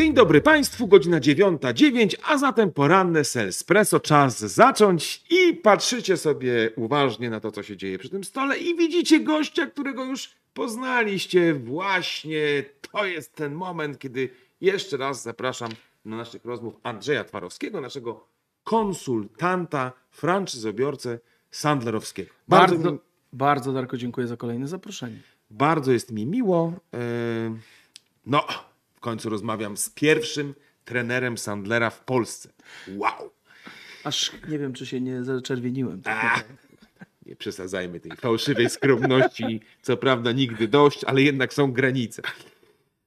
Dzień dobry Państwu, godzina 9.09, a zatem poranne Selspresso. Czas zacząć i patrzycie sobie uważnie na to, co się dzieje przy tym stole i widzicie gościa, którego już poznaliście. Właśnie to jest ten moment, kiedy jeszcze raz zapraszam na naszych rozmów Andrzeja Twarowskiego, naszego konsultanta, franczyzobiorcę sandlerowskiego. Bardzo, mi- bardzo, Darko, dziękuję za kolejne zaproszenie. Bardzo jest mi miło. e, No, w końcu rozmawiam z pierwszym trenerem Sandlera w Polsce. Wow! Aż nie wiem, czy się nie zaczerwieniłem. Tak naprawdę. nie przesadzajmy tej fałszywej skromności. Co prawda nigdy dość, ale jednak są granice.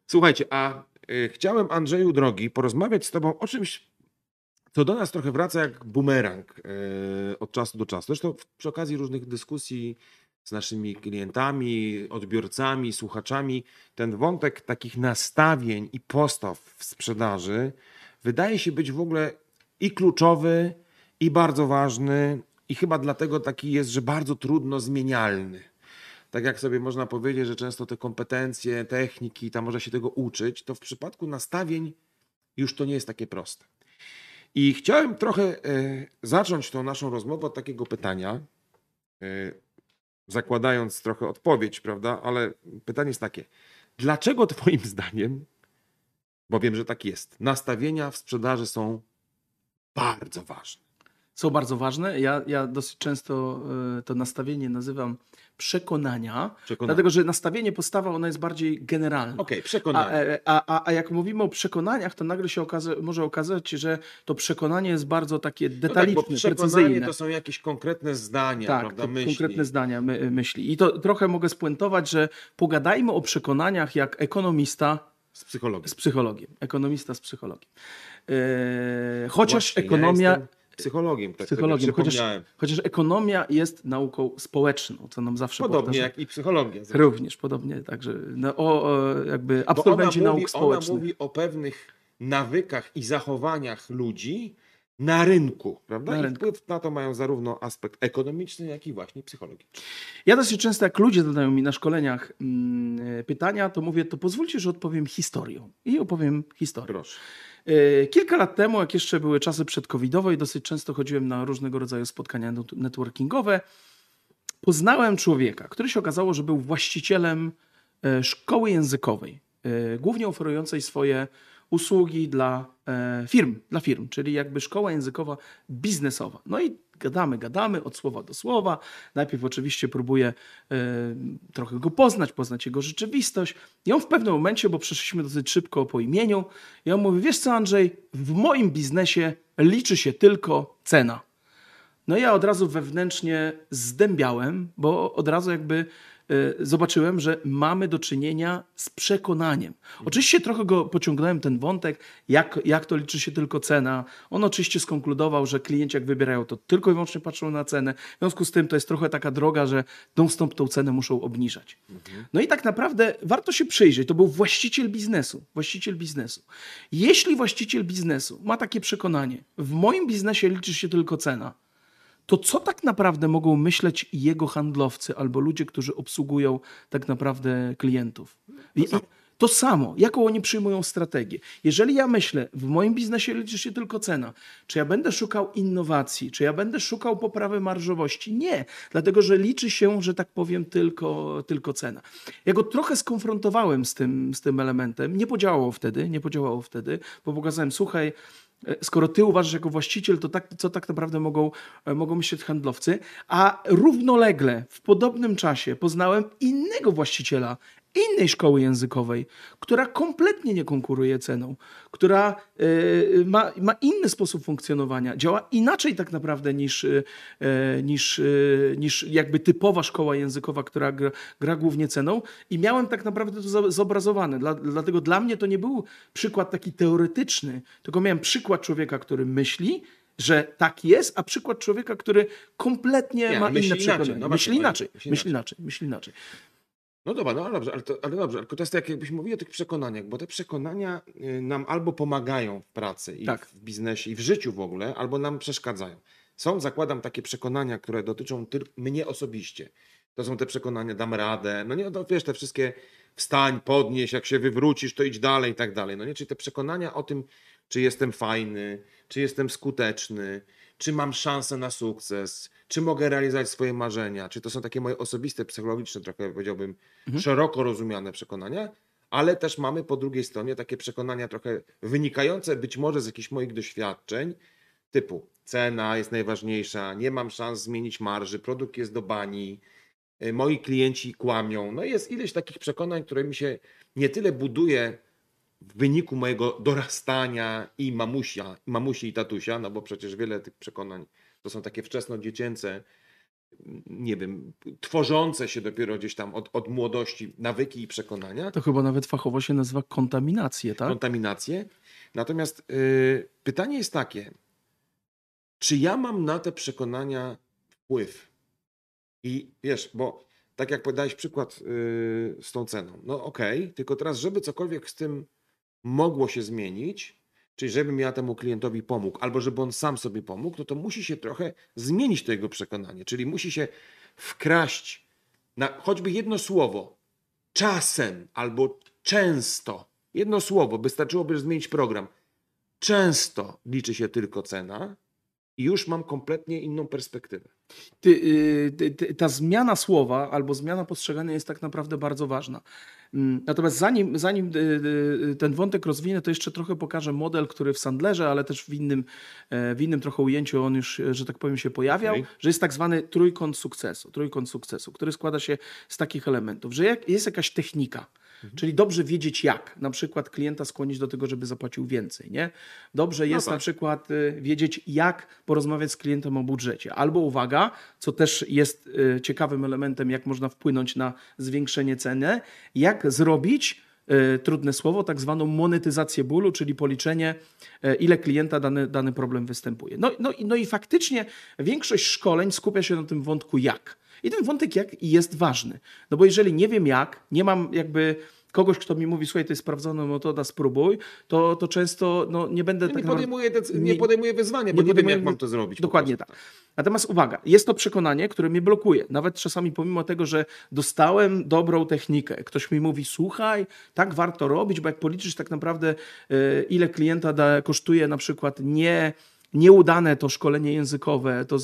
Słuchajcie, a e, chciałem, Andrzeju drogi, porozmawiać z tobą o czymś, co do nas trochę wraca jak bumerang e, od czasu do czasu. Zresztą przy okazji różnych dyskusji z naszymi klientami, odbiorcami, słuchaczami, ten wątek takich nastawień i postaw w sprzedaży wydaje się być w ogóle i kluczowy, i bardzo ważny, i chyba dlatego taki jest, że bardzo trudno zmienialny. Tak jak sobie można powiedzieć, że często te kompetencje, techniki, tam można się tego uczyć, to w przypadku nastawień już to nie jest takie proste. I chciałem trochę e, zacząć tą naszą rozmowę od takiego pytania, e, zakładając trochę odpowiedź, prawda? Ale pytanie jest takie: dlaczego Twoim zdaniem, bo wiem, że tak jest, nastawienia w sprzedaży są bardzo ważne? Są bardzo ważne. Ja, ja dosyć często e, to nastawienie nazywam przekonania, Przekonania. dlatego że nastawienie, postawa, ona jest bardziej generalna. Okej, A, przekonania. e, a, a, a jak mówimy o przekonaniach, to nagle się okaże, może okazać, że to przekonanie jest bardzo takie No tak, detaliczne, przekonanie precyzyjne. to są jakieś konkretne zdania, Tak, prawda? Myśli. konkretne zdania, my, myśli. I to trochę mogę spuentować, że pogadajmy o przekonaniach jak ekonomista Z psychologii. z psychologiem. Ekonomista z psychologiem. E, chociaż Właśnie, ekonomia. Ja jestem psychologiem, tak psychologiem, sobie chociaż, chociaż ekonomia jest nauką społeczną, co nam zawsze Podobnie powtarza. jak i psychologia. Również, podobnie, także no, o, o, jakby absolwenci nauk mówi, społecznych. Ona mówi o pewnych nawykach i zachowaniach ludzi na rynku, prawda? Na I rynku. wpływ na to mają zarówno aspekt ekonomiczny, jak i właśnie psychologiczny. Ja dosyć często, jak ludzie zadają mi na szkoleniach mm, e, pytania, to mówię, to pozwólcie, że odpowiem historią. I opowiem historię. Proszę. E, Kilka lat temu, jak jeszcze były czasy przedcovidowe i dosyć często chodziłem na różnego rodzaju spotkania net- networkingowe, poznałem człowieka, który się okazało, że był właścicielem e, szkoły językowej, głównie oferującej swoje usługi dla e, firm, dla firm, czyli jakby szkoła językowa biznesowa. No i gadamy, gadamy od słowa do słowa. Najpierw oczywiście próbuję e, trochę go poznać, poznać jego rzeczywistość. I on w pewnym momencie, bo przeszliśmy dosyć szybko po imieniu, i on mówi, wiesz co Andrzej, w moim biznesie liczy się tylko cena. No ja od razu wewnętrznie zdębiałem, bo od razu jakby zobaczyłem, że mamy do czynienia z przekonaniem. Oczywiście trochę go pociągnąłem ten wątek, jak, jak to liczy się tylko cena. On oczywiście skonkludował, że klienci jak wybierają, to tylko i wyłącznie patrzą na cenę. W związku z tym to jest trochę taka droga, że non-stop tą cenę muszą obniżać. No i tak naprawdę warto się przyjrzeć. To był właściciel biznesu. Właściciel biznesu. Jeśli właściciel biznesu ma takie przekonanie, w moim biznesie liczy się tylko cena, to co tak naprawdę mogą myśleć jego handlowcy albo ludzie, którzy obsługują tak naprawdę klientów? I- To samo, jaką oni przyjmują strategię. Jeżeli ja myślę, w moim biznesie liczy się tylko cena, czy ja będę szukał innowacji, czy ja będę szukał poprawy marżowości? Nie, dlatego że liczy się, że tak powiem, tylko, tylko cena. Ja go trochę skonfrontowałem z tym, z tym elementem. Nie podziałało wtedy, nie podziałało wtedy, bo pokazałem, słuchaj, Skoro ty uważasz jako właściciel, to tak, co tak naprawdę mogą, e, mogą myśleć handlowcy? A równolegle, w podobnym czasie poznałem innego właściciela innej szkoły językowej, która kompletnie nie konkuruje ceną, która e, ma, ma inny sposób funkcjonowania, działa inaczej tak naprawdę niż, e, niż, e, niż jakby typowa szkoła językowa, która gra, gra głównie ceną i miałem tak naprawdę to zobrazowane. Dla, dlatego dla mnie to nie był przykład taki teoretyczny, tylko miałem przykład człowieka, który myśli, że tak jest, a przykład człowieka, który kompletnie Nie, ma myśli inne inaczej. przekonanie. No myśli właśnie, inaczej, myśli myśli inaczej, myśli inaczej. No dobra, no ale dobrze, ale, to, ale dobrze, tylko to jest tak, jakbyśmy mówili o tych przekonaniach, bo te przekonania y, nam albo pomagają w pracy i Tak. w biznesie i w życiu w ogóle, albo nam przeszkadzają. Są, zakładam, takie przekonania, które dotyczą tylko mnie osobiście. To są te przekonania, dam radę, no nie, to wiesz, te wszystkie wstań, podnieś, jak się wywrócisz, to idź dalej i tak dalej. No nie, czyli te przekonania o tym, czy jestem fajny, czy jestem skuteczny, czy mam szansę na sukces, czy mogę realizować swoje marzenia, czy to są takie moje osobiste, psychologiczne, trochę powiedziałbym, szeroko rozumiane przekonania, ale też mamy po drugiej stronie takie przekonania trochę wynikające być może z jakichś moich doświadczeń, typu cena jest najważniejsza, nie mam szans zmienić marży, produkt jest do bani, y, moi klienci kłamią. No jest ileś takich przekonań, które mi się nie tyle buduje w wyniku mojego dorastania i mamusia, mamusi i tatusia, no bo przecież wiele tych przekonań to są takie wczesnodziecięce, nie wiem, tworzące się dopiero gdzieś tam od, od młodości nawyki i przekonania To chyba nawet fachowo się nazywa kontaminację, tak? kontaminację. Natomiast y, pytanie jest takie, czy ja mam na te przekonania wpływ? I wiesz, bo tak jak podałeś przykład y, z tą ceną, no okej, tylko teraz, żeby cokolwiek z tym mogło się zmienić, czyli żebym ja temu klientowi pomógł, albo żeby on sam sobie pomógł, no to musi się trochę zmienić to jego przekonanie, czyli musi się wkraść na choćby jedno słowo, czasem albo często. Jedno słowo, wystarczyłoby zmienić program. Często liczy się tylko cena i już mam kompletnie inną perspektywę. Ty, y, ty, ta zmiana słowa albo zmiana postrzegania jest tak naprawdę bardzo ważna. Mm, Natomiast zanim, zanim y, y, ten wątek rozwinę, to jeszcze trochę pokażę model, który w Sandlerze, ale też w innym, e, w innym trochę ujęciu on już, e, że tak powiem, się pojawiał, Okej. że jest tak zwany trójkąt sukcesu. Trójkąt sukcesu, który składa się z takich elementów, że jest jakaś technika, czyli dobrze wiedzieć jak, na przykład klienta skłonić do tego, żeby zapłacił więcej, nie? Dobrze jest tak. na przykład y, wiedzieć jak porozmawiać z klientem o budżecie, albo uwaga, co też jest y, ciekawym elementem, jak można wpłynąć na zwiększenie ceny, jak zrobić y, trudne słowo, tak zwaną monetyzację bólu, czyli policzenie, ile klienta dany, dany problem występuje. No, no, no i faktycznie większość szkoleń skupia się na tym wątku jak. I ten wątek jak jest ważny. No bo jeżeli nie wiem jak, nie mam jakby kogoś, kto mi mówi, słuchaj, to jest sprawdzona metoda, spróbuj, to, to często no, nie będę Ja tak nie, podejmuję decy- nie podejmuję wyzwania, bo nie nie, wiem, jak mam to zrobić. Dokładnie tak. Natomiast uwaga, jest to przekonanie, które mnie blokuje. Nawet czasami pomimo tego, że dostałem dobrą technikę, ktoś mi mówi, słuchaj, tak warto robić, bo jak policzysz tak naprawdę, e, ile klienta da, kosztuje na przykład nie nieudane to szkolenie językowe, to,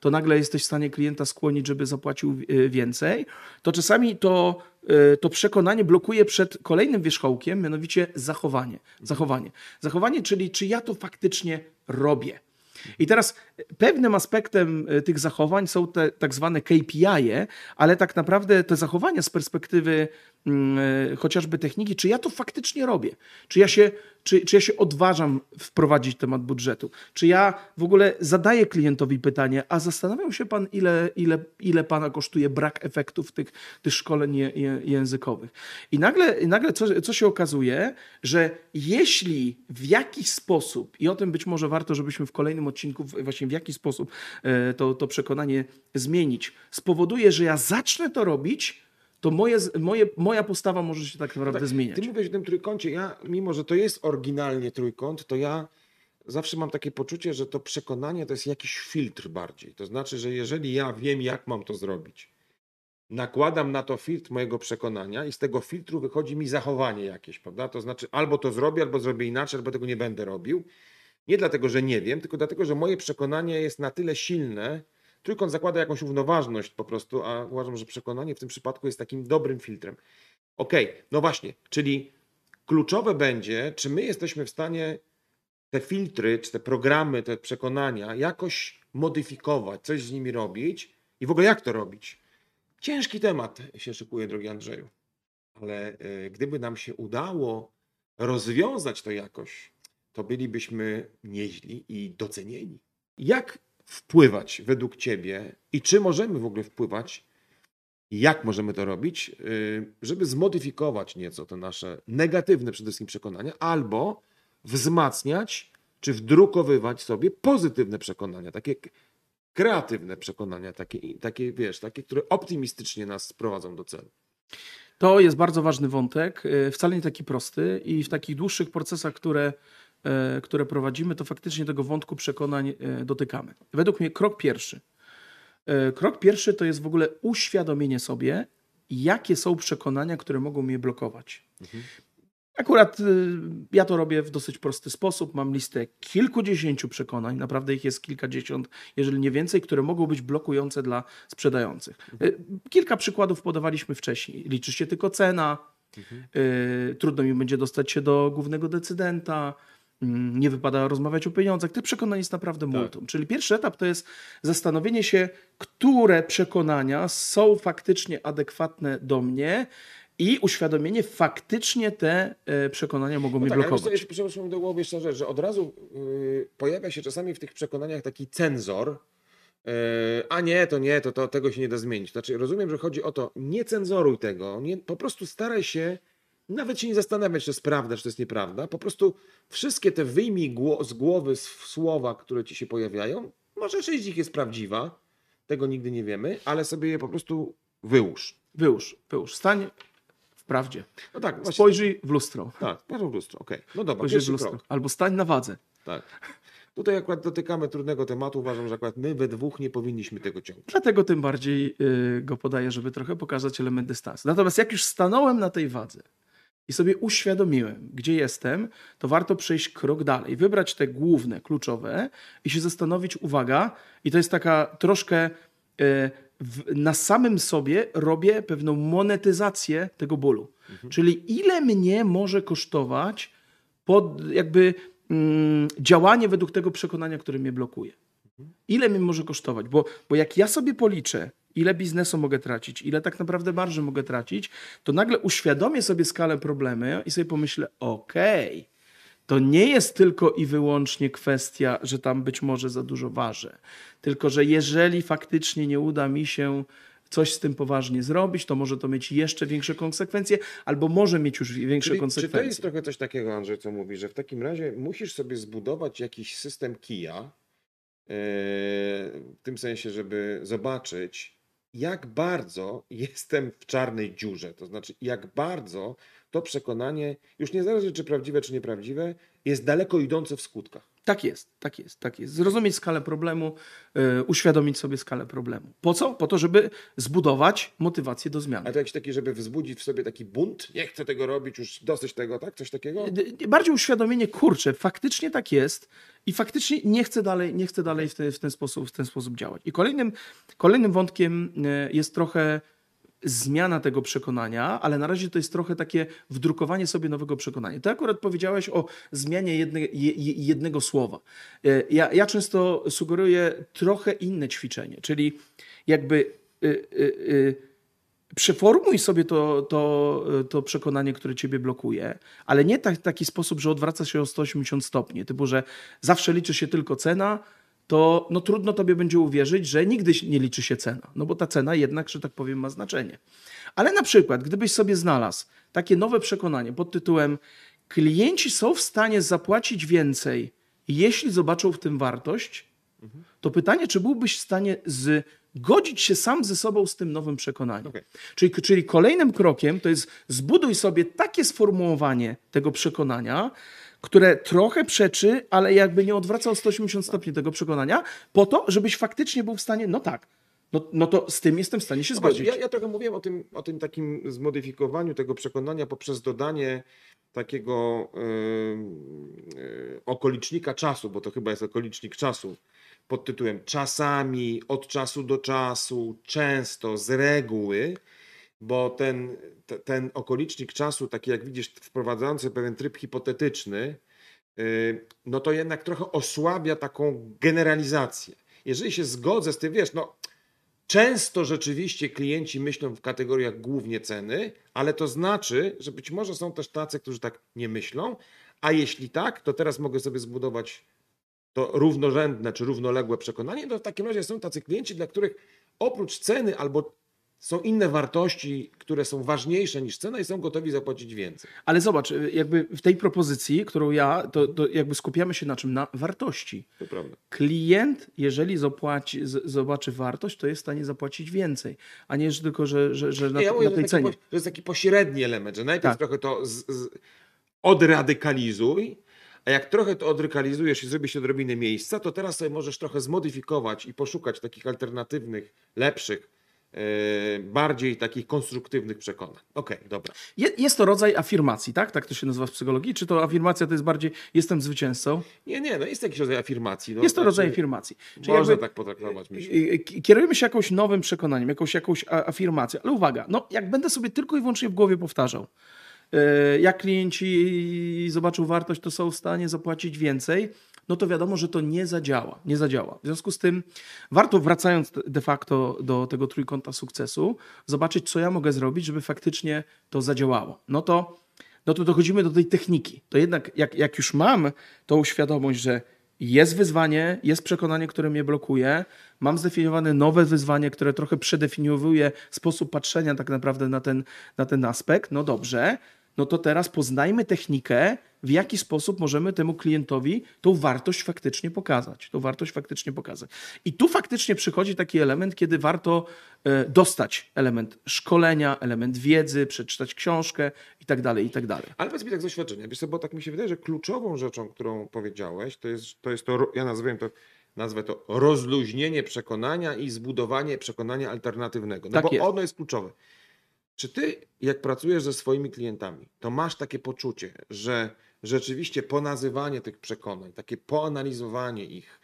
to nagle jesteś w stanie klienta skłonić, żeby zapłacił e, więcej, to czasami to, e, to przekonanie blokuje przed kolejnym wierzchołkiem, mianowicie zachowanie. Zachowanie. Zachowanie, czyli czy ja to faktycznie robię. I teraz pewnym aspektem e, tych zachowań są te tak zwane KPI, ale tak naprawdę te zachowania z perspektywy mm, e, chociażby techniki, czy ja to faktycznie robię? Czy ja się, czy, czy ja się odważam wprowadzić temat budżetu? Czy ja w ogóle zadaję klientowi pytanie, a zastanawiał się pan, ile, ile, ile pana kosztuje brak efektów tych, tych szkoleń je, je, językowych? I nagle, nagle co, co się okazuje, że jeśli w jakiś sposób, i o tym być może warto, żebyśmy w kolejnym odcinku właśnie w jaki sposób e, to, to przekonanie zmienić, spowoduje, że ja zacznę to robić, to moje, moje, moja postawa może się tak naprawdę Tak, zmieniać. Ty mówisz o tym trójkącie. Ja, mimo że to jest oryginalnie trójkąt, to ja zawsze mam takie poczucie, że to przekonanie to jest jakiś filtr bardziej. To znaczy, że jeżeli ja wiem, jak mam to zrobić, nakładam na to filtr mojego przekonania i z tego filtru wychodzi mi zachowanie jakieś, prawda? To znaczy albo to zrobię, albo zrobię inaczej, albo tego nie będę robił. Nie dlatego, że nie wiem, tylko dlatego, że moje przekonanie jest na tyle silne. Trójkąt zakłada jakąś równoważność po prostu, a uważam, że przekonanie w tym przypadku jest takim dobrym filtrem. Okej, no właśnie, czyli kluczowe będzie, czy my jesteśmy w stanie te filtry, czy te programy, te przekonania jakoś modyfikować, coś z nimi robić i w ogóle jak to robić. Ciężki temat się szykuje, drogi Andrzeju, ale e, gdyby nam się udało rozwiązać to jakoś, to bylibyśmy nieźli i docenieni. Jak wpływać według Ciebie i czy możemy w ogóle wpływać jak możemy to robić, y, żeby zmodyfikować nieco te nasze negatywne przede wszystkim przekonania, albo wzmacniać czy wdrukowywać sobie pozytywne przekonania, takie kreatywne przekonania, takie, takie wiesz, takie, które optymistycznie nas sprowadzą do celu. To jest bardzo ważny wątek, e, wcale nie taki prosty i w takich dłuższych procesach, które, które prowadzimy, to faktycznie tego wątku przekonań e, dotykamy. Według mnie krok pierwszy. E, Krok pierwszy to jest w ogóle uświadomienie sobie, jakie są przekonania, które mogą mnie blokować. Akurat y, ja to robię w dosyć prosty sposób. Mam listę kilkudziesięciu przekonań, naprawdę ich jest kilkadziesiąt, jeżeli nie więcej, które mogą być blokujące dla sprzedających. Y, Kilka przykładów podawaliśmy wcześniej. Liczy się tylko cena, y, trudno mi będzie dostać się do głównego decydenta, nie wypada rozmawiać o pieniądzach. Tych przekonań jest naprawdę multum. Czyli pierwszy etap to jest zastanowienie się, które przekonania są faktycznie adekwatne do mnie i uświadomienie, faktycznie te e, przekonania mogą mnie No tak, ale wiesz co, blokować. jeszcze przyszło mi do głowy jeszcze rzecz, że od razu y, pojawia się czasami w tych przekonaniach taki cenzor, y, a nie, to nie, to, to tego się nie da zmienić. Znaczy rozumiem, że chodzi o to, nie cenzoruj tego, nie, po prostu staraj się, nawet się nie zastanawiać, czy to jest prawda, czy to jest nieprawda, po prostu wszystkie te wyjmij z głowy słowa, które ci się pojawiają, może część z nich jest prawdziwa, tego nigdy nie wiemy, ale sobie je po prostu wyłóż. Wyłóż, wyłóż. Stań w prawdzie. No tak, właśnie. Spojrzyj w lustro. Tak, spojrzyj w lustro, okej. No dobra, Spojrzyj w lustro. krok. Albo stań na wadze. Tak. Tutaj akurat dotykamy trudnego tematu. Uważam, że akurat my we dwóch nie powinniśmy tego ciągnąć. Dlatego tym bardziej y, go podaję, żeby trochę pokazać element dystansu. Natomiast jak już stanąłem na tej wadze i sobie uświadomiłem, gdzie jestem, to warto przejść krok dalej, wybrać te główne, kluczowe i się zastanowić, uwaga, i to jest taka troszkę y, w, na samym sobie robię pewną monetyzację tego bólu. Czyli ile mnie może kosztować pod jakby mm, działanie według tego przekonania, które mnie blokuje. Ile mi może kosztować? Bo, bo jak ja sobie policzę, ile biznesu mogę tracić, ile tak naprawdę marży mogę tracić, to nagle uświadomię sobie skalę problemu i sobie pomyślę, okej, to nie jest tylko i wyłącznie kwestia, że tam być może za dużo ważę. Tylko, że jeżeli faktycznie nie uda mi się coś z tym poważnie zrobić, to może to mieć jeszcze większe konsekwencje, albo może mieć już większe Czyli, czy konsekwencje. to jest trochę coś takiego, Andrzej, co mówi, że w takim razie musisz sobie zbudować jakiś system kija, yy, w tym sensie, żeby zobaczyć, jak bardzo jestem w czarnej dziurze. To znaczy, jak bardzo to przekonanie, już niezależnie czy prawdziwe, czy nieprawdziwe, jest daleko idące w skutkach. Tak jest, tak jest, tak jest. Zrozumieć skalę problemu, y, uświadomić sobie skalę problemu. Po co? Po to, żeby zbudować motywację do zmiany. A to jakiś taki, żeby wzbudzić w sobie taki bunt, nie chcę tego robić, już dosyć tego, tak? Coś takiego? D- Bardziej uświadomienie, kurczę, faktycznie tak jest i faktycznie nie chcę dalej, nie chcę dalej w, te, w, ten sposób, w ten sposób działać. I kolejnym, kolejnym wątkiem y, jest trochę zmiana tego przekonania, ale na razie to jest trochę takie wdrukowanie sobie nowego przekonania. Ty akurat powiedziałeś o zmianie jedne, je, je- jednego słowa. Y, Ja, ja często sugeruję trochę inne ćwiczenie, czyli jakby y, y, y, przeformuj sobie to, to, to przekonanie, które ciebie blokuje, ale nie tak, taki sposób, że odwraca się o 180 stopni, typu, że zawsze liczy się tylko cena, to no, trudno tobie będzie uwierzyć, że nigdy nie liczy się cena, no bo ta cena jednak, że tak powiem, ma znaczenie. Ale na przykład, gdybyś sobie znalazł takie nowe przekonanie pod tytułem klienci są w stanie zapłacić więcej, jeśli zobaczą w tym wartość, to pytanie, czy byłbyś w stanie zgodzić się sam ze sobą z tym nowym przekonaniem. Okej. Czyli, czyli kolejnym krokiem to jest zbuduj sobie takie sformułowanie tego przekonania, które trochę przeczy, ale jakby nie odwraca o 180 stopni tego przekonania, po to, żebyś faktycznie był w stanie, no tak, no, no to z tym jestem w stanie się Zobacz, zgodzić. ja, ja trochę mówiłem o tym, o tym takim zmodyfikowaniu tego przekonania poprzez dodanie takiego yy, yy, okolicznika czasu, bo to chyba jest okolicznik czasu, pod tytułem czasami, od czasu do czasu, często, z reguły, bo ten, te- ten okolicznik czasu, taki jak widzisz, wprowadzający pewien tryb hipotetyczny, yy, no to jednak trochę osłabia taką generalizację. Jeżeli się zgodzę z tym, wiesz, no Często rzeczywiście klienci myślą w kategoriach głównie ceny, ale to znaczy, że być może są też tacy, którzy tak nie myślą, a jeśli tak, to teraz mogę sobie zbudować to równorzędne czy równoległe przekonanie, to w takim razie są tacy klienci, dla których oprócz ceny albo są inne wartości, które są ważniejsze niż cena i są gotowi zapłacić więcej. Ale zobacz, y, jakby w tej propozycji, którą ja, to, to jakby skupiamy się na czym? Na wartości. To prawda. Klient, jeżeli zapłaci, zobaczy wartość, to jest w stanie zapłacić więcej, a nie że tylko, że, że, że na, ja mówię, na tej cenie. po, że jest taki pośredni element, że najpierw Tak. trochę to z, z, odradykalizuj, a jak trochę to odradykalizujesz i zrobisz odrobinę miejsca, to teraz sobie możesz trochę zmodyfikować i poszukać takich alternatywnych, lepszych bardziej takich konstruktywnych przekonań. Okej, dobra. Je, jest to rodzaj afirmacji, tak? Tak to się nazywa w psychologii? Czy to afirmacja to jest bardziej jestem zwycięzcą? Nie, nie, no jest jakiś rodzaj afirmacji. No, Jest to znaczy, rodzaj afirmacji. Czyli Można tak potraktować, myślę. Y, y, Kierujemy się jakimś nowym przekonaniem, jakąś, jakąś afirmacją. Ale uwaga, no jak będę sobie tylko i wyłącznie w głowie powtarzał, jak klienci zobaczą wartość, to są w stanie zapłacić więcej, no to wiadomo, że to nie zadziała. Nie zadziała. W związku z tym warto, wracając de facto do tego trójkąta sukcesu, zobaczyć, co ja mogę zrobić, żeby faktycznie to zadziałało. No to, no to dochodzimy do tej techniki. To jednak, jak, jak już mam tą świadomość, że jest wyzwanie, jest przekonanie, które mnie blokuje. Mam zdefiniowane nowe wyzwanie, które trochę przedefiniowuje sposób patrzenia tak naprawdę na ten, na ten aspekt. No dobrze, no to teraz poznajmy technikę, w jaki sposób możemy temu klientowi tą wartość faktycznie pokazać. Tą wartość faktycznie pokazać. I tu faktycznie przychodzi taki element, kiedy warto e, dostać element szkolenia, element wiedzy, przeczytać książkę i tak dalej, i tak dalej. Ale powiedz mi tak z doświadczenia, wiesz co, bo tak mi się wydaje, że kluczową rzeczą, którą powiedziałeś, to jest to, jest to ja nazywam to, nazwę to rozluźnienie przekonania i zbudowanie przekonania alternatywnego. No Tak bo jest. ono jest kluczowe. Czy ty, jak pracujesz ze swoimi klientami, to masz takie poczucie, że rzeczywiście ponazywanie tych przekonań, takie poanalizowanie ich,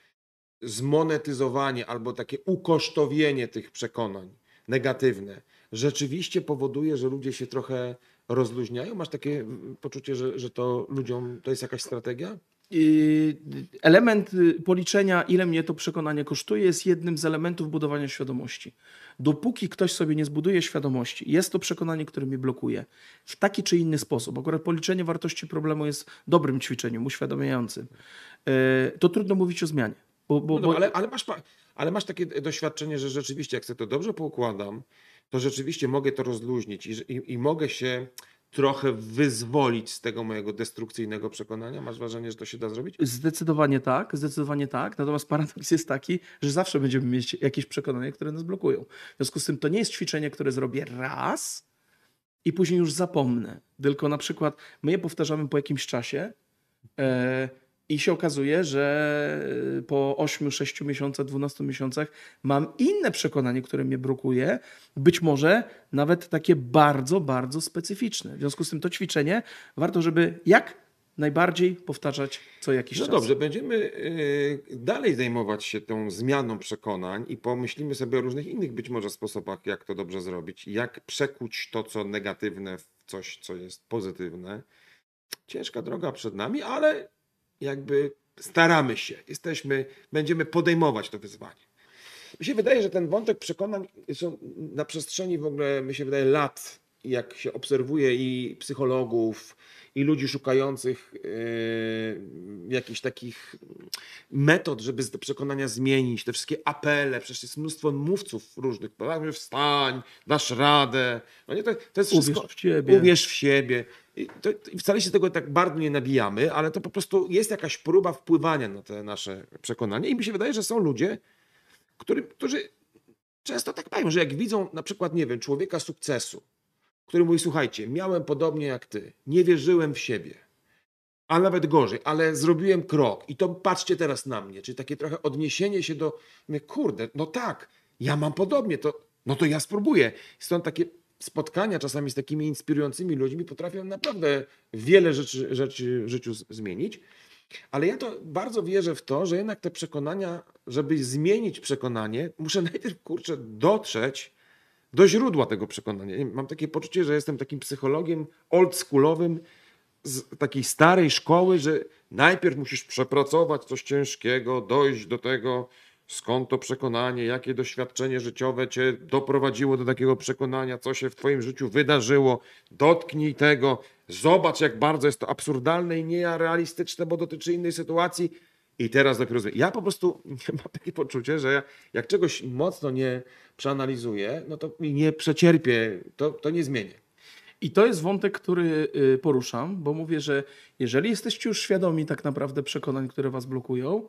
zmonetyzowanie albo takie ukosztowienie tych przekonań negatywne rzeczywiście powoduje, że ludzie się trochę rozluźniają? Masz takie mm, poczucie, że, że to ludziom to jest jakaś strategia? Element y, policzenia, ile mnie to przekonanie kosztuje, jest jednym z elementów budowania świadomości. Dopóki ktoś sobie nie zbuduje świadomości, jest to przekonanie, które mnie blokuje w taki czy inny sposób. Akurat policzenie wartości problemu jest dobrym ćwiczeniem, uświadamiającym. Yy, To trudno mówić o zmianie. Bo, bo, No, bo, ale, ale, masz, ale masz takie doświadczenie, że rzeczywiście, jak sobie to dobrze poukładam, to rzeczywiście mogę to rozluźnić i, i, i mogę się trochę wyzwolić z tego mojego destrukcyjnego przekonania. Masz wrażenie, że to się da zrobić? Zdecydowanie tak, zdecydowanie tak. Natomiast paradoks jest taki, że zawsze będziemy mieć jakieś przekonania, które nas blokują. W związku z tym to nie jest ćwiczenie, które zrobię raz i później już zapomnę. Tylko na przykład my je powtarzamy po jakimś czasie e, i się okazuje, że po 8, 6 miesiącach, 12 miesiącach mam inne przekonanie, które mnie blokuje, być może nawet takie bardzo, bardzo specyficzne. W związku z tym to ćwiczenie warto, żeby jak najbardziej powtarzać co jakiś No czas. dobrze, będziemy y, dalej zajmować się tą zmianą przekonań i pomyślimy sobie o różnych innych być może sposobach, jak to dobrze zrobić, jak przekuć to, co negatywne w coś, co jest pozytywne. Ciężka droga przed nami, ale jakby staramy się, jesteśmy, będziemy podejmować to wyzwanie. Mi się wydaje, że ten wątek przekonań są na przestrzeni w ogóle, mi się wydaje, lat, jak się obserwuje i psychologów, i ludzi szukających yy, jakichś takich metod, żeby te przekonania zmienić, te wszystkie apele, przecież jest mnóstwo mówców różnych, prawda? Wstań, dasz radę. No nie, to, to jest Uwierz wszystko, w siebie. Uwierz w siebie. To, I wcale się tego tak bardzo nie nabijamy, ale to po prostu jest jakaś próba wpływania na te nasze przekonania i mi się wydaje, że są ludzie, którym, którzy często tak mają, że jak widzą na przykład, nie wiem, człowieka sukcesu, który mówi, słuchajcie, miałem podobnie jak ty, nie wierzyłem w siebie, a nawet gorzej, ale zrobiłem krok i to patrzcie teraz na mnie, czyli takie trochę odniesienie się do, mówię, kurde, no tak, ja mam podobnie, to, no to ja spróbuję. Stąd takie spotkania czasami z takimi inspirującymi ludźmi potrafią naprawdę wiele rzeczy, rzeczy w życiu zmienić. Ale ja to bardzo wierzę w to, że jednak te przekonania, żeby zmienić przekonanie, muszę najpierw, kurczę, dotrzeć do źródła tego przekonania. Mam takie poczucie, że jestem takim psychologiem oldschoolowym z takiej starej szkoły, że najpierw musisz przepracować coś ciężkiego, dojść do tego, skąd to przekonanie, jakie doświadczenie życiowe cię doprowadziło do takiego przekonania, co się w twoim życiu wydarzyło, dotknij tego, zobacz jak bardzo jest to absurdalne i nierealistyczne, bo dotyczy innej sytuacji. I teraz dopiero... zwie- Ja po prostu mam takie poczucie, że ja, jak czegoś mocno nie przeanalizuję, no to nie przecierpię, to, to nie zmienię. I to jest wątek, który y, poruszam, bo mówię, że jeżeli jesteście już świadomi tak naprawdę przekonań, które was blokują,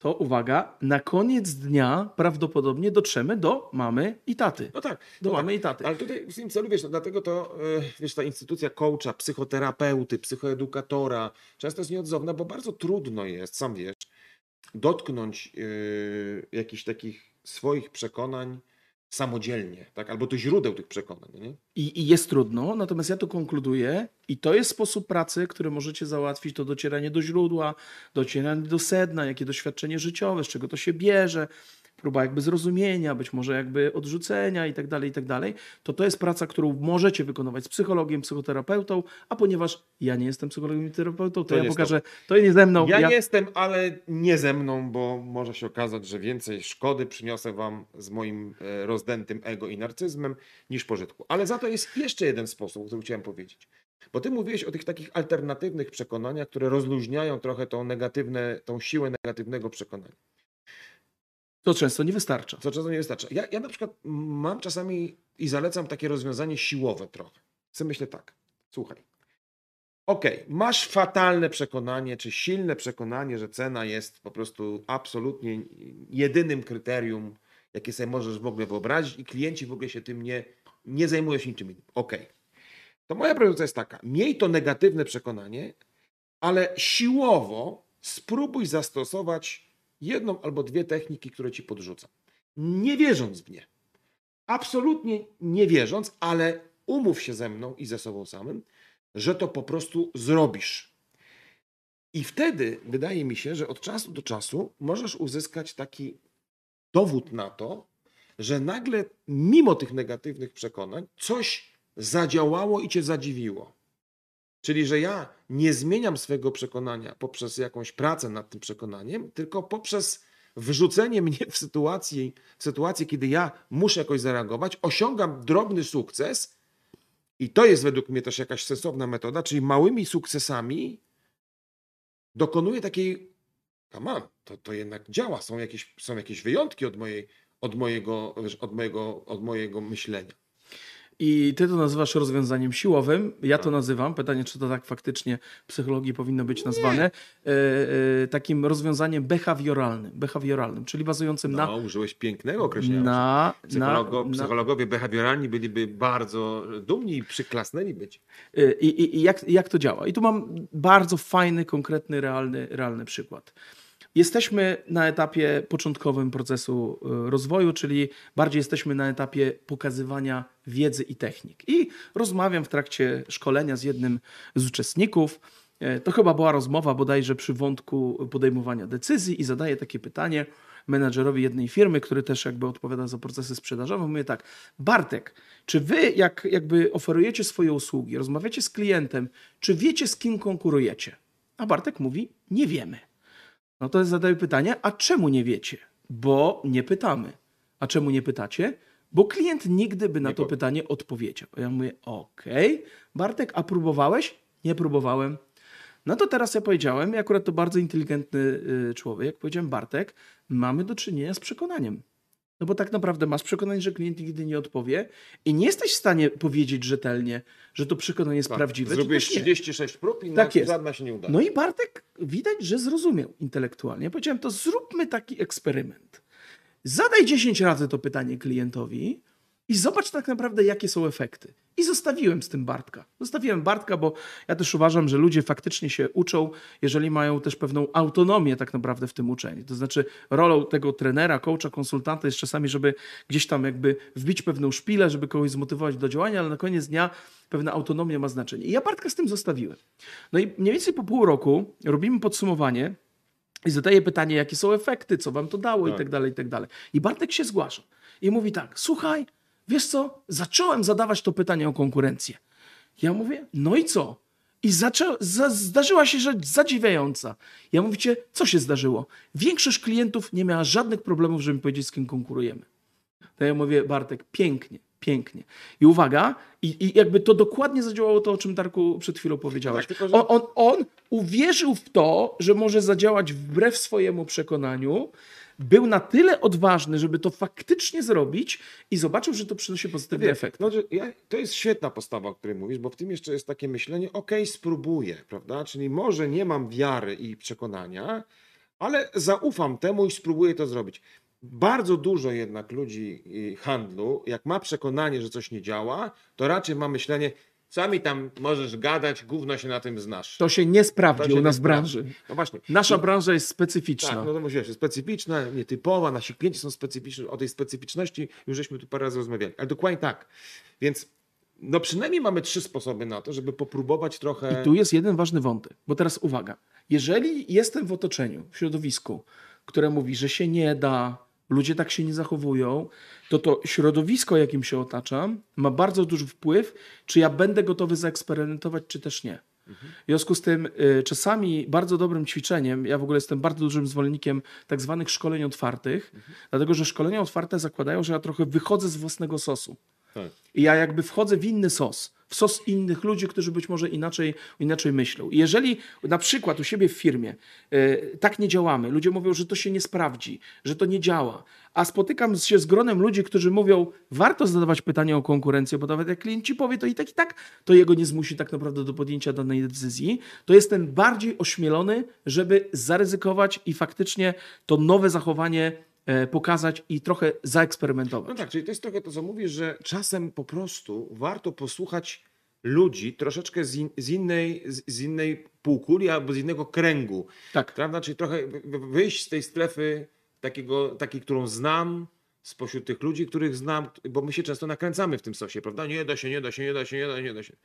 to uwaga, na koniec dnia prawdopodobnie dotrzemy do mamy i taty. No tak, Do no mamy tak. i taty. Ale tutaj w tym celu, wiesz, no dlatego to, e, wiesz, ta instytucja coacha, psychoterapeuty, psychoedukatora często jest nieodzowna, bo bardzo trudno jest, sam wiesz, dotknąć e, jakichś takich swoich przekonań samodzielnie, tak? albo do źródeł tych przekonań. Nie? I, I jest trudno, natomiast ja to konkluduję i to jest sposób pracy, który możecie załatwić, to docieranie do źródła, docieranie do sedna, jakie doświadczenie życiowe, z czego to się bierze, próba jakby zrozumienia, być może jakby odrzucenia i tak dalej, i tak dalej, to to jest praca, którą możecie wykonywać z psychologiem, psychoterapeutą, a ponieważ ja nie jestem psychologiem i terapeutą, to, To ja nie pokażę, to nie ze mną. Ja jestem, ale nie ze mną, bo może się okazać, że więcej szkody przyniosę wam z moim e, rozdętym ego i narcyzmem niż pożytku. Ale za to jest jeszcze jeden sposób, który chciałem powiedzieć. Bo ty mówiłeś o tych takich alternatywnych przekonaniach, które rozluźniają trochę tą negatywne, tą siłę negatywnego przekonania. To często nie wystarcza. Co często nie wystarcza. Ja, ja na przykład mam czasami i zalecam takie rozwiązanie siłowe trochę. Chcę myślę tak. Słuchaj. Okej, masz fatalne przekonanie, czy silne przekonanie, że cena jest po prostu absolutnie jedynym kryterium, jakie sobie możesz w ogóle wyobrazić i klienci w ogóle się tym nie, nie zajmują się niczym innym. Okej. To moja propozycja jest taka. Miej to negatywne przekonanie, ale siłowo spróbuj zastosować jedną albo dwie techniki, które ci podrzucam. Nie wierząc w nie. Absolutnie nie wierząc, ale umów się ze mną i ze sobą samym, że to po prostu zrobisz. I wtedy wydaje mi się, że od czasu do czasu możesz uzyskać taki dowód na to, że nagle mimo tych negatywnych przekonań coś zadziałało i cię zadziwiło. Czyli, że ja nie zmieniam swojego przekonania poprzez jakąś pracę nad tym przekonaniem, tylko poprzez wrzucenie mnie w sytuację, w kiedy ja muszę jakoś zareagować, osiągam drobny sukces i to jest według mnie też jakaś sensowna metoda, czyli małymi sukcesami dokonuję takiej, on, to, to jednak działa, są jakieś, są jakieś wyjątki od, mojej, od, mojego, od, mojego, od mojego myślenia. I ty to nazywasz rozwiązaniem siłowym. Ja to Tak. nazywam, pytanie, czy to tak faktycznie w psychologii powinno być nazwane, e, e, takim rozwiązaniem behawioralnym, behawioralnym, czyli bazującym No, użyłeś pięknego określenia. na, na, Psychologo, na, psychologowie behawioralni byliby bardzo dumni i przyklasnęli być. Y, I, i, i jak, jak to działa? I tu mam bardzo fajny, konkretny, realny, realny przykład. Jesteśmy na etapie początkowym procesu y, rozwoju, czyli bardziej jesteśmy na etapie pokazywania wiedzy i technik. I rozmawiam w trakcie szkolenia z jednym z uczestników. E, To chyba była rozmowa bodajże przy wątku podejmowania decyzji i zadaję takie pytanie menadżerowi jednej firmy, który też jakby odpowiada za procesy sprzedażowe. Mówię tak, Bartek, czy wy jak jakby oferujecie swoje usługi, rozmawiacie z klientem, czy wiecie z kim konkurujecie? A Bartek mówi, nie wiemy. No to zadaję pytanie, a czemu nie wiecie? Bo nie pytamy. A czemu nie pytacie? Bo klient nigdy by na to pytanie odpowiedział. Ja mówię, okej, Bartek, a próbowałeś? Nie próbowałem. No to teraz ja powiedziałem, i akurat to bardzo inteligentny y, człowiek, powiedziałem, Bartek, mamy do czynienia z przekonaniem. No bo tak naprawdę masz przekonanie, że klient nigdy nie odpowie i nie jesteś w stanie powiedzieć rzetelnie, że to przekonanie jest prawdziwe. czy Zrobiłeś nie. 36 prób i Tak żadna się nie uda. No i Bartek widać, że zrozumiał intelektualnie. Ja powiedziałem, to zróbmy taki eksperyment. Zadaj 10 razy to pytanie klientowi i zobacz tak naprawdę, jakie są efekty. I zostawiłem z tym Bartka. Zostawiłem Bartka, bo ja też uważam, że ludzie faktycznie się uczą, jeżeli mają też pewną autonomię tak naprawdę w tym uczeniu. To znaczy rolą tego trenera, coacha, konsultanta jest czasami, żeby gdzieś tam jakby wbić pewną szpilę, żeby kogoś zmotywować do działania, ale na koniec dnia pewna autonomia ma znaczenie. I ja Bartka z tym zostawiłem. No i mniej więcej po pół roku robimy podsumowanie i zadaję pytanie, jakie są efekty, co wam to dało i Tak. tak dalej, i tak dalej. I Bartek się zgłasza i mówi tak, słuchaj, wiesz co, zacząłem zadawać to pytanie o konkurencję. Ja mówię, no i co? I zaczę, za, zdarzyła się rzecz zadziwiająca. Ja mówicie, co się zdarzyło? Większość klientów nie miała żadnych problemów, żeby mi powiedzieć, z kim konkurujemy. To ja mówię, Bartek, pięknie, pięknie. I uwaga, i, i jakby to dokładnie zadziałało to, o czym Darku przed chwilą powiedziałeś. Tak, że- on, on, on uwierzył w to, że może zadziałać wbrew swojemu przekonaniu, był na tyle odważny, żeby to faktycznie zrobić i zobaczył, że to przynosi pozytywny Wie, efekt. No, to jest świetna postawa, o której mówisz, bo w tym jeszcze jest takie myślenie, okej, spróbuję, prawda? Czyli może nie mam wiary i przekonania, ale zaufam temu i spróbuję to zrobić. Bardzo dużo jednak ludzi y, handlu, jak ma przekonanie, że coś nie działa, to raczej ma myślenie, Sami tam możesz gadać, gówno się na tym znasz. To się nie sprawdzi u nas w branży. No właśnie. Nasza I- branża jest specyficzna. Tak, no to mówisz, specyficzna, nietypowa, nasi klienci są specyficzni. O tej specyficzności już żeśmy tu parę razy rozmawiali. Ale dokładnie tak. Więc no przynajmniej mamy trzy sposoby na to, żeby popróbować trochę... I tu jest jeden ważny wątek, bo teraz uwaga. Jeżeli jestem w otoczeniu, w środowisku, które mówi, że się nie da, ludzie tak się nie zachowują, to to środowisko, jakim się otaczam, ma bardzo duży wpływ, czy ja będę gotowy zaeksperymentować, czy też nie. W związku z tym y, czasami bardzo dobrym ćwiczeniem, ja w ogóle jestem bardzo dużym zwolennikiem tak zwanych szkoleń otwartych, dlatego że szkolenia otwarte zakładają, że ja trochę wychodzę z własnego sosu. Tak. I ja jakby wchodzę w inny sos, w sos innych ludzi, którzy być może inaczej, inaczej myślą. I jeżeli na przykład u siebie w firmie y, tak nie działamy, ludzie mówią, że to się nie sprawdzi, że to nie działa, a spotykam się z gronem ludzi, którzy mówią, warto zadawać pytania o konkurencję, bo nawet jak klient ci powie to i tak, i tak, to jego nie zmusi tak naprawdę do podjęcia danej decyzji, to jestem bardziej ośmielony, żeby zaryzykować i faktycznie to nowe zachowanie pokazać i trochę zaeksperymentować. No tak, czyli to jest trochę to, co mówisz, że czasem po prostu warto posłuchać ludzi troszeczkę z, in, z, innej, z, innej półkuli albo z innego kręgu. Tak. Prawda? Czyli trochę wy- wy- wyjść z tej strefy takiego, takiej, którą znam, spośród tych ludzi, których znam, bo my się często nakręcamy w tym sosie, prawda? Nie da się, nie da się, nie da się, nie da się, nie da się.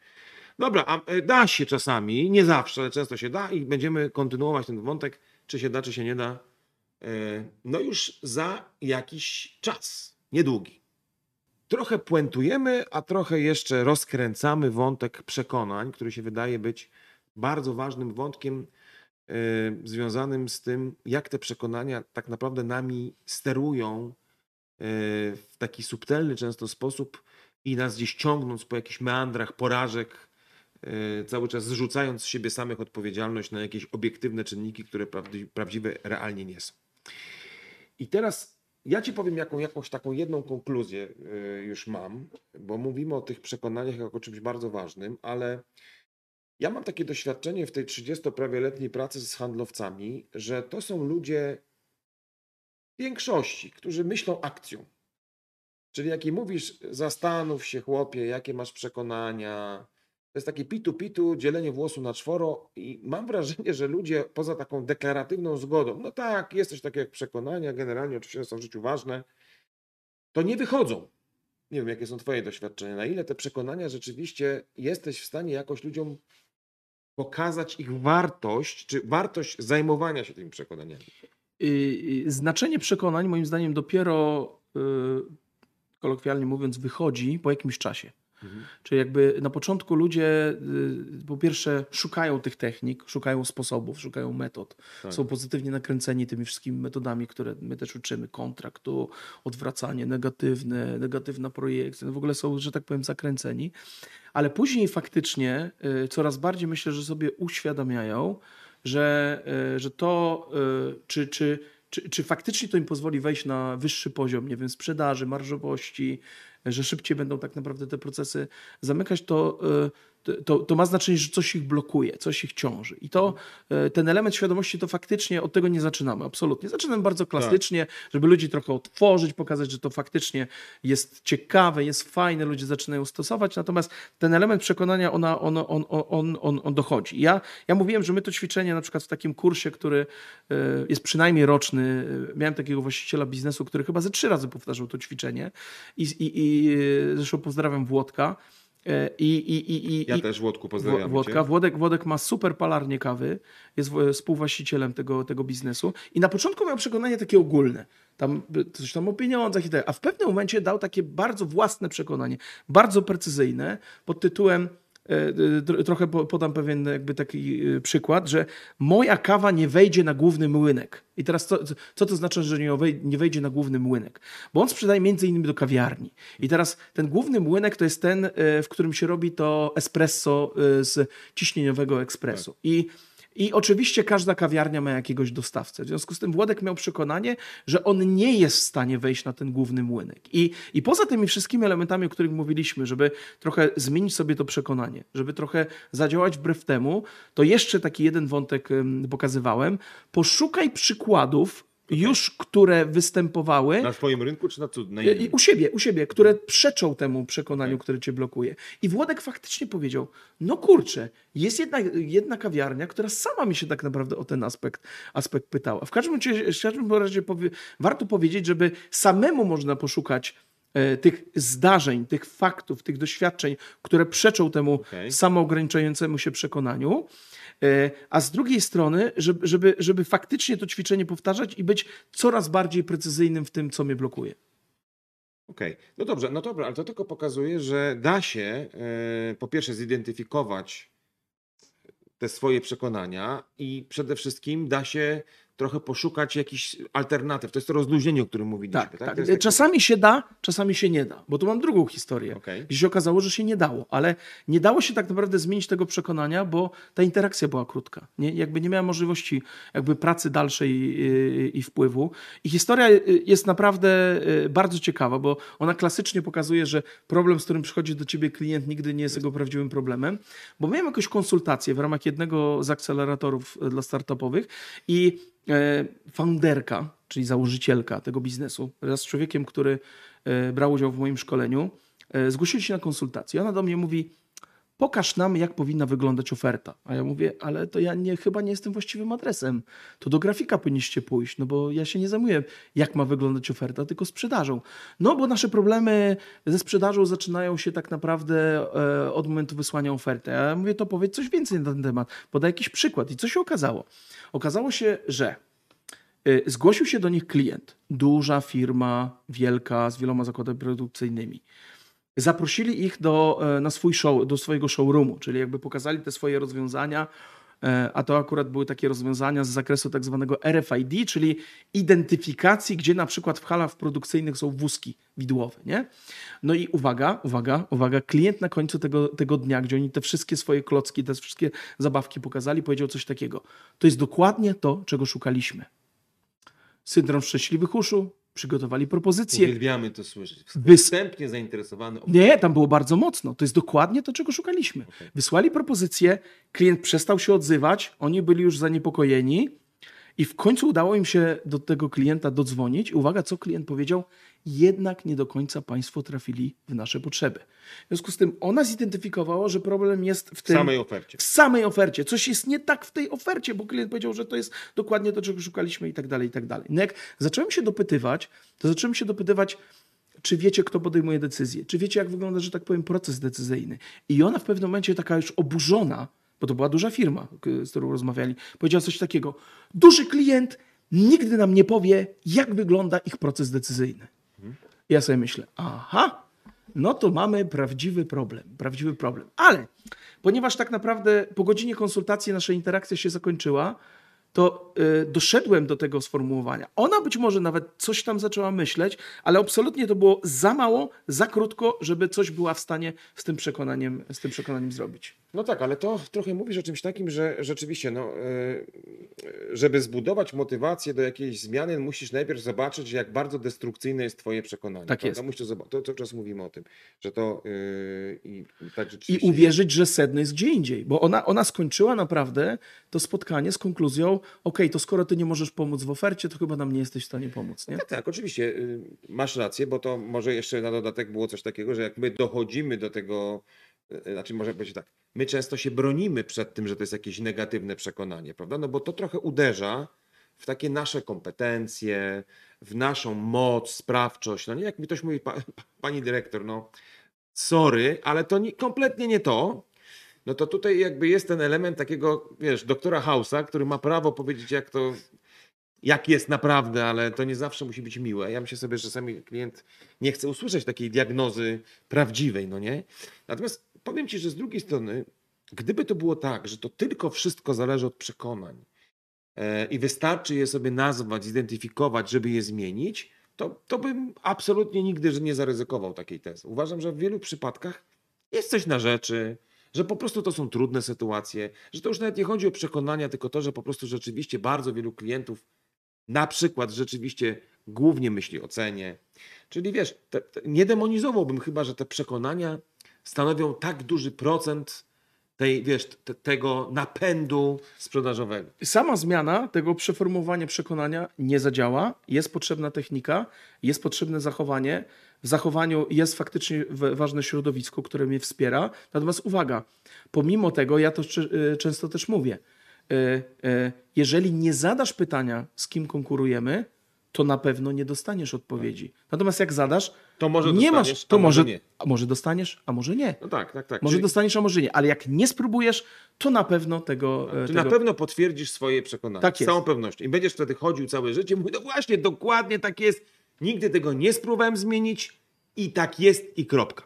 Dobra, a e, da się czasami, nie zawsze, ale często się da i będziemy kontynuować ten wątek, czy się da, czy się nie da. E, No już za jakiś czas, niedługi. Trochę puentujemy, a trochę jeszcze rozkręcamy wątek przekonań, który się wydaje być bardzo ważnym wątkiem e, związanym z tym, jak te przekonania tak naprawdę nami sterują e, w taki subtelny często sposób i nas gdzieś ciągnąc po jakichś meandrach porażek, cały czas zrzucając z siebie samych odpowiedzialność na jakieś obiektywne czynniki, które prawdzi- prawdziwe realnie nie są. I teraz ja ci powiem, jaką, jakąś taką jedną konkluzję y, już mam, bo mówimy o tych przekonaniach jako czymś bardzo ważnym, ale ja mam takie doświadczenie w tej 30 prawie letniej pracy z handlowcami, że to są ludzie większości, którzy myślą akcją. Czyli jak im mówisz, zastanów się chłopie, jakie masz przekonania, to jest takie pitu-pitu, dzielenie włosu na czworo i mam wrażenie, że ludzie poza taką deklaratywną zgodą, no tak, jest coś jak przekonania, generalnie oczywiście są w życiu ważne, to nie wychodzą. Nie wiem, jakie są twoje doświadczenia, na ile te przekonania rzeczywiście jesteś w stanie jakoś ludziom pokazać ich wartość, czy wartość zajmowania się tymi przekonaniami. Y, y, Znaczenie przekonań, moim zdaniem, dopiero y, kolokwialnie mówiąc, wychodzi po jakimś czasie. Czyli jakby na początku ludzie y, po pierwsze szukają tych technik, szukają sposobów, szukają metod. Tak. Są pozytywnie nakręceni tymi wszystkimi metodami, które my też uczymy. Kontraktu, odwracanie negatywne, negatywna projekcja. No w ogóle są, że tak powiem, zakręceni. Ale później faktycznie y, coraz bardziej myślę, że sobie uświadamiają, że, y, że to, czy, czy, czy, czy faktycznie to im pozwoli wejść na wyższy poziom, nie wiem, sprzedaży, marżowości, że szybciej będą tak naprawdę te procesy zamykać, to, y, to, to ma znaczenie, że coś ich blokuje, coś ich ciąży. I to y, ten element świadomości to faktycznie od tego nie zaczynamy, absolutnie. Zaczynamy bardzo klasycznie, żeby ludzi trochę otworzyć, pokazać, że to faktycznie jest ciekawe, jest fajne, ludzie zaczynają stosować, natomiast ten element przekonania, ona, on, on, on, on, on dochodzi. Ja, ja mówiłem, że my to ćwiczenie na przykład w takim kursie, który y, jest przynajmniej roczny, y, miałem takiego właściciela biznesu, który chyba ze trzy razy powtarzał to ćwiczenie i, i, i zresztą pozdrawiam Włodka. Y, I, i, i, i, Ja też, Włodku, Wło- pozdrawiam Włodka. Włodek, Włodek ma super palarnię kawy, jest współwłaścicielem tego, tego biznesu. I na początku miał przekonanie takie ogólne, tam coś tam o pieniądzach i tak, a w pewnym momencie dał takie bardzo własne przekonanie, bardzo precyzyjne pod tytułem e, trochę po- podam pewien jakby taki e, przykład, że moja kawa nie wejdzie na główny młynek. I teraz co, co to znaczy, że nie wej- nie wejdzie na główny młynek? Bo on sprzedaje między innymi do kawiarni. I teraz ten główny młynek to jest ten, e, w którym się robi to espresso e, z ciśnieniowego ekspresu. I i oczywiście każda kawiarnia ma jakiegoś dostawcę. W związku z tym Włodek miał przekonanie, że on nie jest w stanie wejść na ten główny młynek. I, I poza tymi wszystkimi elementami, o których mówiliśmy, żeby trochę zmienić sobie to przekonanie, żeby trochę zadziałać wbrew temu, to jeszcze taki jeden wątek pokazywałem. Poszukaj przykładów już które występowały. Na swoim rynku czy na, cud, na innym? u siebie, u siebie, które przeczą temu przekonaniu, Tak. które cię blokuje. I Włodek faktycznie powiedział, no kurczę, jest jedna, jedna kawiarnia, która sama mi się tak naprawdę o ten aspekt, aspekt pytała. W każdym, razie- w każdym razie powie, warto powiedzieć, żeby samemu można poszukać e, tych zdarzeń, tych faktów, tych doświadczeń, które przeczą temu Okej. samoograniczającemu się przekonaniu. E, A z drugiej strony, żeby, żeby, żeby faktycznie to ćwiczenie powtarzać i być coraz bardziej precyzyjnym w tym, co mnie blokuje. Okej, no dobrze, no dobra, ale to tylko pokazuje, że da się e, po pierwsze zidentyfikować te swoje przekonania i przede wszystkim da się trochę poszukać jakichś alternatyw. To jest to rozluźnienie, o którym mówiliśmy. Tak, Tak, tak. Jest taki- Czasami się da, czasami się nie da. Bo tu mam drugą historię. Okej. Gdzie się okazało, że się nie dało, ale nie dało się tak naprawdę zmienić tego przekonania, bo ta interakcja była krótka. Nie, jakby nie miała możliwości jakby pracy dalszej yy, i wpływu. I historia yy, jest naprawdę bardzo ciekawa, bo ona klasycznie pokazuje, że problem, z którym przychodzi do ciebie klient, nigdy nie jest jego prawdziwym problemem. Bo miałem jakąś konsultację w ramach jednego z akceleratorów dla startupowych i founderka, czyli założycielka tego biznesu, wraz z człowiekiem, który e, brał udział w moim szkoleniu, e, zgłosili się na konsultację. Ona do mnie mówi: Pokaż nam, jak powinna wyglądać oferta. A ja mówię, ale to ja nie, chyba nie jestem właściwym adresem. To do grafika powinniście pójść, no bo ja się nie zajmuję, jak ma wyglądać oferta, tylko sprzedażą. No bo nasze problemy ze sprzedażą zaczynają się tak naprawdę e, od momentu wysłania oferty. A ja mówię, to powiedz coś więcej na ten temat. Podaj jakiś przykład. I co się okazało? Okazało się, że y, zgłosił się do nich klient, duża firma, wielka, z wieloma zakładami produkcyjnymi. Zaprosili ich do, e, na swój show, do swojego showroomu, czyli jakby pokazali te swoje rozwiązania, a to akurat były takie rozwiązania z zakresu tak zwanego RFID, czyli identyfikacji, gdzie na przykład w halach produkcyjnych są wózki widłowe, nie? No i uwaga, uwaga, uwaga, klient na końcu tego, tego dnia, gdzie oni te wszystkie swoje klocki, te wszystkie zabawki pokazali, powiedział coś takiego. To jest dokładnie to, czego szukaliśmy. Syndrom szczęśliwych uszu, przygotowali propozycję. Uwielbiamy to słyszeć. Wstępnie zainteresowany. Nie, tam było bardzo mocno. To jest dokładnie to, czego szukaliśmy. Okej. Wysłali propozycję, klient przestał się odzywać, oni byli już zaniepokojeni i w końcu udało im się do tego klienta dodzwonić. Uwaga, co klient powiedział? Jednak nie do końca Państwo trafili w nasze potrzeby. W związku z tym ona zidentyfikowała, że problem jest w tym, samej ofercie. w samej ofercie. Coś jest nie tak w tej ofercie, bo klient powiedział, że to jest dokładnie to, czego szukaliśmy i tak dalej, i tak dalej. No jak zacząłem się dopytywać, to zacząłem się dopytywać, czy wiecie, kto podejmuje decyzję? Czy wiecie, jak wygląda, że tak powiem, proces decyzyjny? I ona w pewnym momencie taka już oburzona, bo to była duża firma, z którą rozmawiali, powiedziała coś takiego. Duży klient nigdy nam nie powie, jak wygląda ich proces decyzyjny. Ja sobie myślę, aha, no to mamy prawdziwy problem, prawdziwy problem. Ale ponieważ tak naprawdę po godzinie konsultacji nasza interakcja się zakończyła, to y, doszedłem do tego sformułowania. Ona być może nawet coś tam zaczęła myśleć, ale absolutnie to było za mało, za krótko, żeby coś była w stanie z tym przekonaniem, z tym przekonaniem zrobić. No tak, ale to trochę mówisz o czymś takim, że rzeczywiście, no, e, żeby zbudować motywację do jakiejś zmiany, musisz najpierw zobaczyć, jak bardzo destrukcyjne jest twoje przekonanie. Tak prawda? jest. Musisz zobaczyć, to cały czas mówimy o tym, że to e, i, tak I uwierzyć, że sedno jest gdzie indziej. Bo ona, ona skończyła naprawdę to spotkanie z konkluzją: OK, to skoro ty nie możesz pomóc w ofercie, to chyba nam nie jesteś w stanie pomóc. Nie? Tak, tak, oczywiście y, masz rację, bo to może jeszcze na dodatek było coś takiego, że jak my dochodzimy do tego, y, znaczy może powiedzieć tak, my często się bronimy przed tym, że to jest jakieś negatywne przekonanie, prawda? No bo to trochę uderza w takie nasze kompetencje, w naszą moc, sprawczość. No nie, jak mi ktoś mówi, pa, pani dyrektor, no sorry, ale to nie, kompletnie nie to. No to tutaj jakby jest ten element takiego, wiesz, doktora Hausa, który ma prawo powiedzieć, jak to jak jest naprawdę, ale to nie zawsze musi być miłe. Ja myślę sobie, że czasami klient nie chce usłyszeć takiej diagnozy prawdziwej, no nie? Natomiast powiem Ci, że z drugiej strony, gdyby to było tak, że to tylko wszystko zależy od przekonań e, i wystarczy je sobie nazwać, zidentyfikować, żeby je zmienić, to, to bym absolutnie nigdy nie zaryzykował takiej tezy. Uważam, że w wielu przypadkach jest coś na rzeczy, że po prostu to są trudne sytuacje, że to już nawet nie chodzi o przekonania, tylko to, że po prostu rzeczywiście bardzo wielu klientów na przykład rzeczywiście głównie myśli o cenie. Czyli wiesz, te, te, nie demonizowałbym chyba, że te przekonania stanowią tak duży procent tej, wiesz, te, tego napędu sprzedażowego. Sama zmiana tego przeformułowania przekonania nie zadziała. Jest potrzebna technika, jest potrzebne zachowanie. W zachowaniu jest faktycznie ważne środowisko, które mnie wspiera. Natomiast uwaga, pomimo tego, ja to y, często też mówię, y, y, jeżeli nie zadasz pytania, z kim konkurujemy, to na pewno nie dostaniesz odpowiedzi. Natomiast jak zadasz, To może nie masz, a to może może, nie. a może dostaniesz, a może nie. No tak, tak, tak. Może Czyli- dostaniesz, a może nie. Ale jak nie spróbujesz, to na pewno tego. Ty tego... na pewno potwierdzisz swoje przekonanie. Tak z jest. całą pewnością. I będziesz wtedy chodził całe życie. Mówi, no właśnie, dokładnie tak jest. Nigdy tego nie spróbowałem zmienić i tak jest i kropka.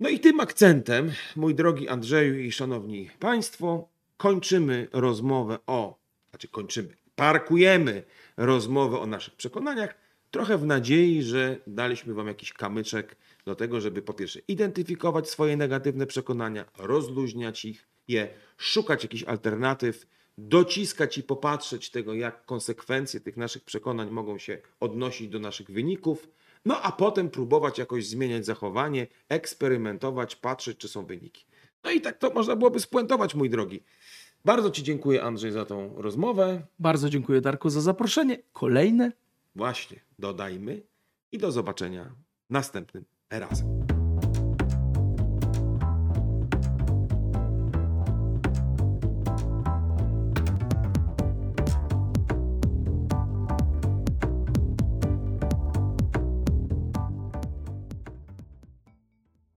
No i tym akcentem, mój drogi Andrzeju i szanowni państwo, kończymy rozmowę o, znaczy kończymy, parkujemy rozmowę o naszych przekonaniach, trochę w nadziei, że daliśmy wam jakiś kamyczek do tego, żeby po pierwsze identyfikować swoje negatywne przekonania, rozluźniać ich, je szukać jakichś alternatyw, dociskać i popatrzeć tego, jak konsekwencje tych naszych przekonań mogą się odnosić do naszych wyników, no a potem próbować jakoś zmieniać zachowanie, eksperymentować, patrzeć, czy są wyniki. No i tak to można byłoby spuentować, mój drogi. Bardzo Ci dziękuję, Andrzej, za tą rozmowę. Bardzo dziękuję, Darku, za zaproszenie. Kolejne Właśnie, dodajmy i do zobaczenia następnym razem.